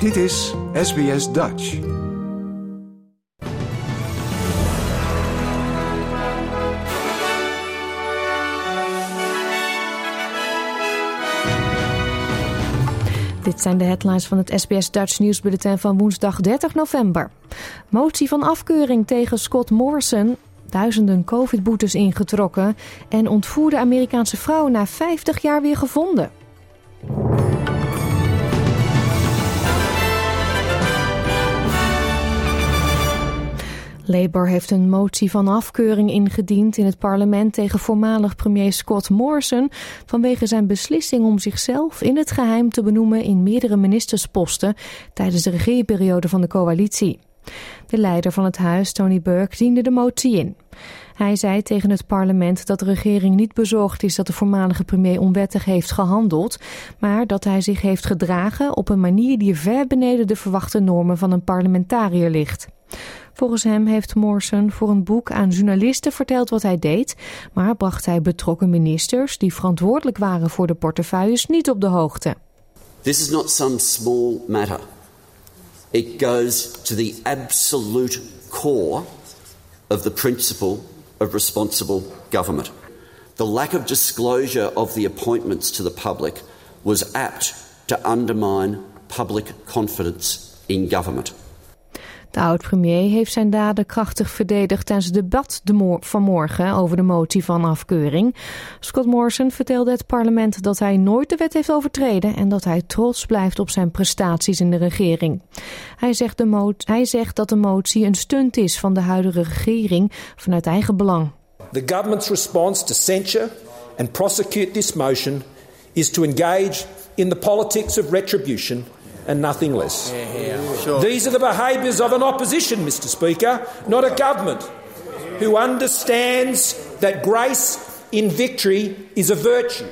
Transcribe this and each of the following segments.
Dit is SBS Dutch. Dit zijn de headlines van het SBS Dutch nieuwsbulletin van woensdag 30 november. Motie van afkeuring tegen Scott Morrison. Duizenden covid-boetes ingetrokken. En ontvoerde Amerikaanse vrouw na 50 jaar weer gevonden. Labour heeft een motie van afkeuring ingediend in het parlement tegen voormalig premier Scott Morrison vanwege zijn beslissing om zichzelf in het geheim te benoemen in meerdere ministersposten tijdens de regeerperiode van de coalitie. De leider van het huis, Tony Burke, diende de motie in. Hij zei tegen het parlement dat de regering niet bezorgd is dat de voormalige premier onwettig heeft gehandeld, maar dat hij zich heeft gedragen op een manier die ver beneden de verwachte normen van een parlementariër ligt. Volgens hem heeft Morrison voor een boek aan journalisten verteld wat hij deed, maar bracht hij betrokken ministers die verantwoordelijk waren voor de portefeuilles niet op de hoogte. This is not some small matter. It goes to the absolute core of the principle of responsible government. The lack of disclosure of the appointments to the public was apt to undermine public confidence in government. De oud-premier heeft zijn daden krachtig verdedigd tijdens het debat de vanmorgen over de motie van afkeuring. Scott Morrison vertelde het parlement dat hij nooit de wet heeft overtreden en dat hij trots blijft op zijn prestaties in de regering. Hij zegt, de hij zegt dat de motie een stunt is van de huidige regering vanuit eigen belang. The government's response to censure and prosecute this motion is to engage in the politics of retribution and nothing less. Yeah, yeah, sure. These are the behaviours of an opposition, Mr. Speaker, not a government who understands that grace in victory is a virtue.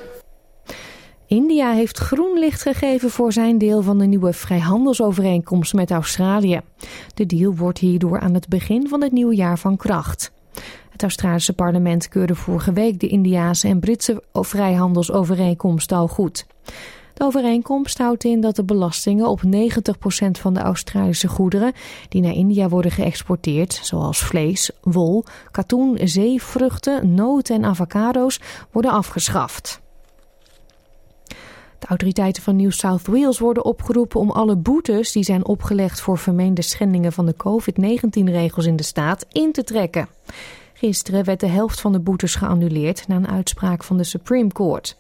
India heeft groen licht gegeven voor zijn deel van de nieuwe vrijhandelsovereenkomst met Australië. De deal wordt hierdoor aan het begin van het nieuwe jaar van kracht. Het Australische parlement keurde vorige week de Indiase en Britse vrijhandelsovereenkomst al goed. De overeenkomst houdt in dat de belastingen op 90% van de Australische goederen die naar India worden geëxporteerd, zoals vlees, wol, katoen, zeevruchten, noten en avocado's, worden afgeschaft. De autoriteiten van New South Wales worden opgeroepen om alle boetes die zijn opgelegd voor vermeende schendingen van de COVID-19-regels in de staat in te trekken. Gisteren werd de helft van de boetes geannuleerd na een uitspraak van de Supreme Court.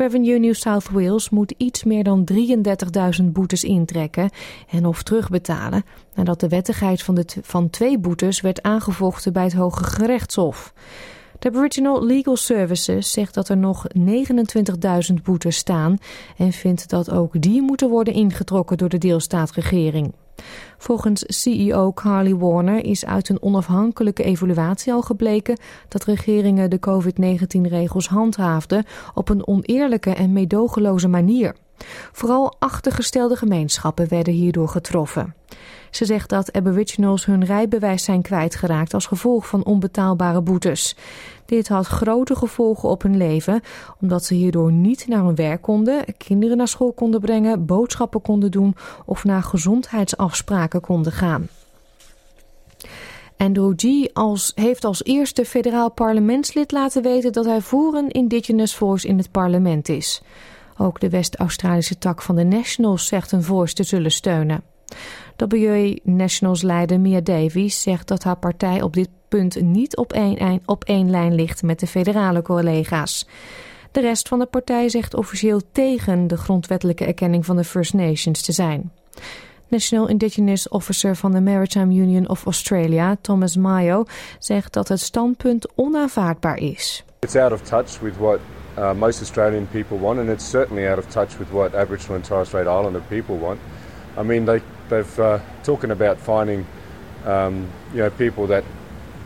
Revenue New South Wales moet iets meer dan 33.000 boetes intrekken en of terugbetalen nadat de wettigheid van, de van twee boetes werd aangevochten bij het Hoge Gerechtshof. De Aboriginal Legal Services zegt dat er nog 29.000 boetes staan en vindt dat ook die moeten worden ingetrokken door de deelstaatregering. Volgens CEO Carly Warner is uit een onafhankelijke evaluatie al gebleken dat regeringen de COVID-19-regels handhaafden op een oneerlijke en meedogenloze manier. Vooral achtergestelde gemeenschappen werden hierdoor getroffen. Ze zegt dat aboriginals hun rijbewijs zijn kwijtgeraakt als gevolg van onbetaalbare boetes. Dit had grote gevolgen op hun leven, omdat ze hierdoor niet naar hun werk konden, kinderen naar school konden brengen, boodschappen konden doen of naar gezondheidsafspraken konden gaan. Andrew G. Als, heeft als eerste federaal parlementslid laten weten dat hij voor een Indigenous Voice in het parlement is. Ook de West-Australische tak van de Nationals zegt een voice te zullen steunen. WA Nationals leider Mia Davies zegt dat haar partij op dit punt niet op één, op één lijn ligt met de federale collega's. De rest van de partij zegt officieel tegen de grondwettelijke erkenning van de First Nations te zijn. National Indigenous Officer van de Maritime Union of Australia, Thomas Mayo, zegt dat het standpunt onaanvaardbaar is. It's out of touch with what uh, most Australian people want, and it's certainly out of touch with what Aboriginal and Torres Strait Islander people want. I mean, they they've uh, talking about finding um, you know people that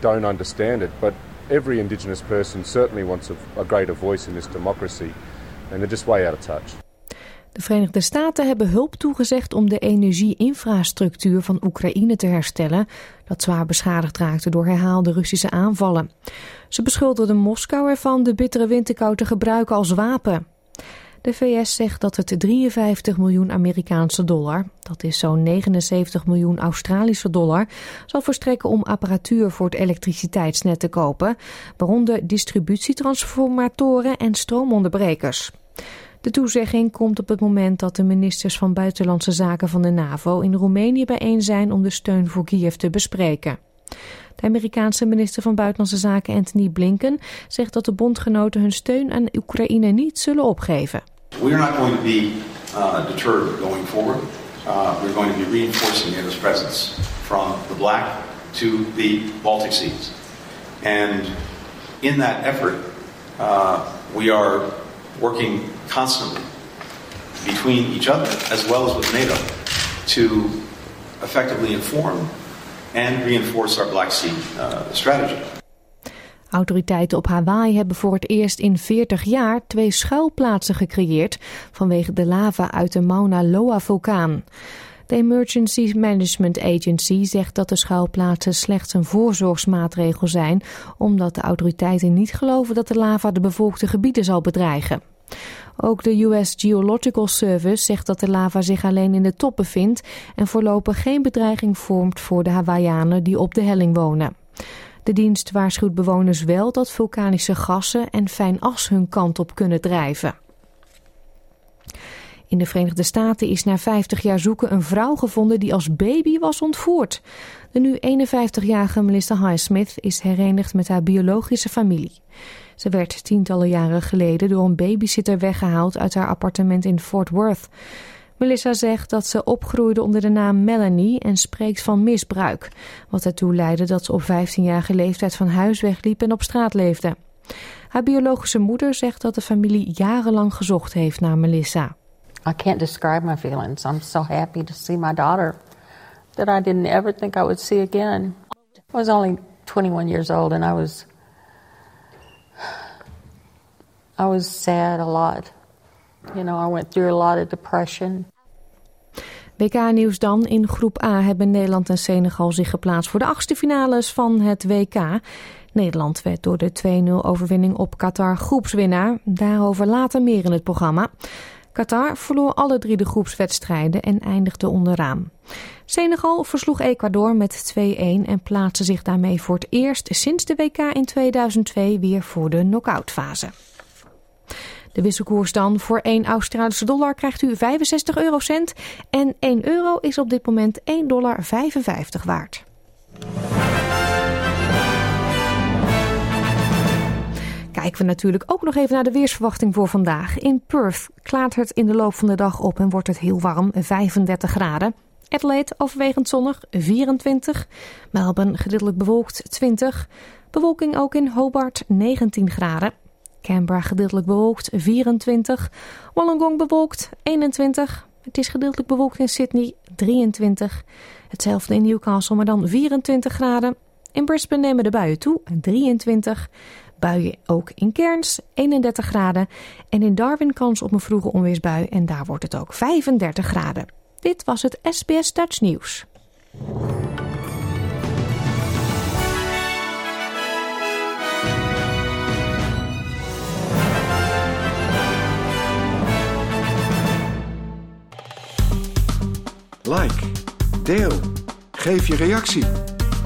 don't understand it, but every Indigenous person certainly wants a, a greater voice in this democracy, and they're just way out of touch. De Verenigde Staten hebben hulp toegezegd om de energieinfrastructuur van Oekraïne te herstellen, dat zwaar beschadigd raakte door herhaalde Russische aanvallen. Ze beschuldigden Moskou ervan de bittere winterkou te gebruiken als wapen. De VS zegt dat het 53 miljoen Amerikaanse dollar, dat is zo'n 79 miljoen Australische dollar, zal verstrekken om apparatuur voor het elektriciteitsnet te kopen, waaronder distributietransformatoren en stroomonderbrekers. De toezegging komt op het moment dat de ministers van Buitenlandse Zaken van de NAVO in Roemenië bijeen zijn om de steun voor Kiev te bespreken. De Amerikaanse minister van Buitenlandse Zaken Anthony Blinken zegt dat de bondgenoten hun steun aan Oekraïne niet zullen opgeven. We are not going to be uh, deterred going forward. Uh, we're going to be reinforcing NATO's presence from the Black to the Baltic Seas. And in that effort, uh, we are working constantly between each other as well as with NATO to effectively inform and reinforce our Black Sea uh, strategy. Autoriteiten op Hawaii hebben voor het eerst in 40 jaar twee schuilplaatsen gecreëerd vanwege de lava uit de Mauna Loa-vulkaan. De Emergency Management Agency zegt dat de schuilplaatsen slechts een voorzorgsmaatregel zijn, omdat de autoriteiten niet geloven dat de lava de bevolkte gebieden zal bedreigen. Ook de US Geological Service zegt dat de lava zich alleen in de top bevindt en voorlopig geen bedreiging vormt voor de Hawaiianen die op de helling wonen. De dienst waarschuwt bewoners wel dat vulkanische gassen en fijn as hun kant op kunnen drijven. In de Verenigde Staten is na 50 jaar zoeken een vrouw gevonden die als baby was ontvoerd. De nu 51-jarige Melissa Highsmith is herenigd met haar biologische familie. Ze werd tientallen jaren geleden door een babysitter weggehaald uit haar appartement in Fort Worth. Melissa zegt dat ze opgroeide onder de naam Melanie en spreekt van misbruik, wat ertoe leidde dat ze op 15-jarige leeftijd van huis wegliep en op straat leefde. Haar biologische moeder zegt dat de familie jarenlang gezocht heeft naar Melissa. I can't describe my feelings. I'm so happy to see my daughter that I didn't ever think I would see again. I was only 21 years old and I was I was sad a lot. You know, I went through a lot of depression. WK-nieuws dan. In groep A hebben Nederland en Senegal zich geplaatst voor de achtste finales van het WK. Nederland werd door de 2-0 overwinning op Qatar groepswinnaar. Daarover later meer in het programma. Qatar verloor alle drie de groepswedstrijden en eindigde onderaan. Senegal versloeg Ecuador met 2-1 en plaatste zich daarmee voor het eerst sinds de WK in 2002 weer voor de knock-outfase. De wisselkoers dan voor 1 Australische dollar krijgt u 65 eurocent en 1 euro is op dit moment 1,55 dollar waard. Kijken we natuurlijk ook nog even naar de weersverwachting voor vandaag. In Perth klaart het in de loop van de dag op en wordt het heel warm, 35 graden. Adelaide overwegend zonnig, 24. Melbourne gedeeltelijk bewolkt, 20. Bewolking ook in Hobart, 19 graden. Canberra gedeeltelijk bewolkt, 24. Wollongong bewolkt, 21. Het is gedeeltelijk bewolkt in Sydney, 23. Hetzelfde in Newcastle, maar dan 24 graden. In Brisbane nemen de buien toe, 23. Buien ook in Cairns, 31 graden. En in Darwin kans op een vroege onweersbui en daar wordt het ook 35 graden. Dit was het SBS Dutch Nieuws. Like, deel, geef je reactie.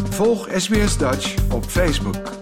Volg SBS Dutch op Facebook.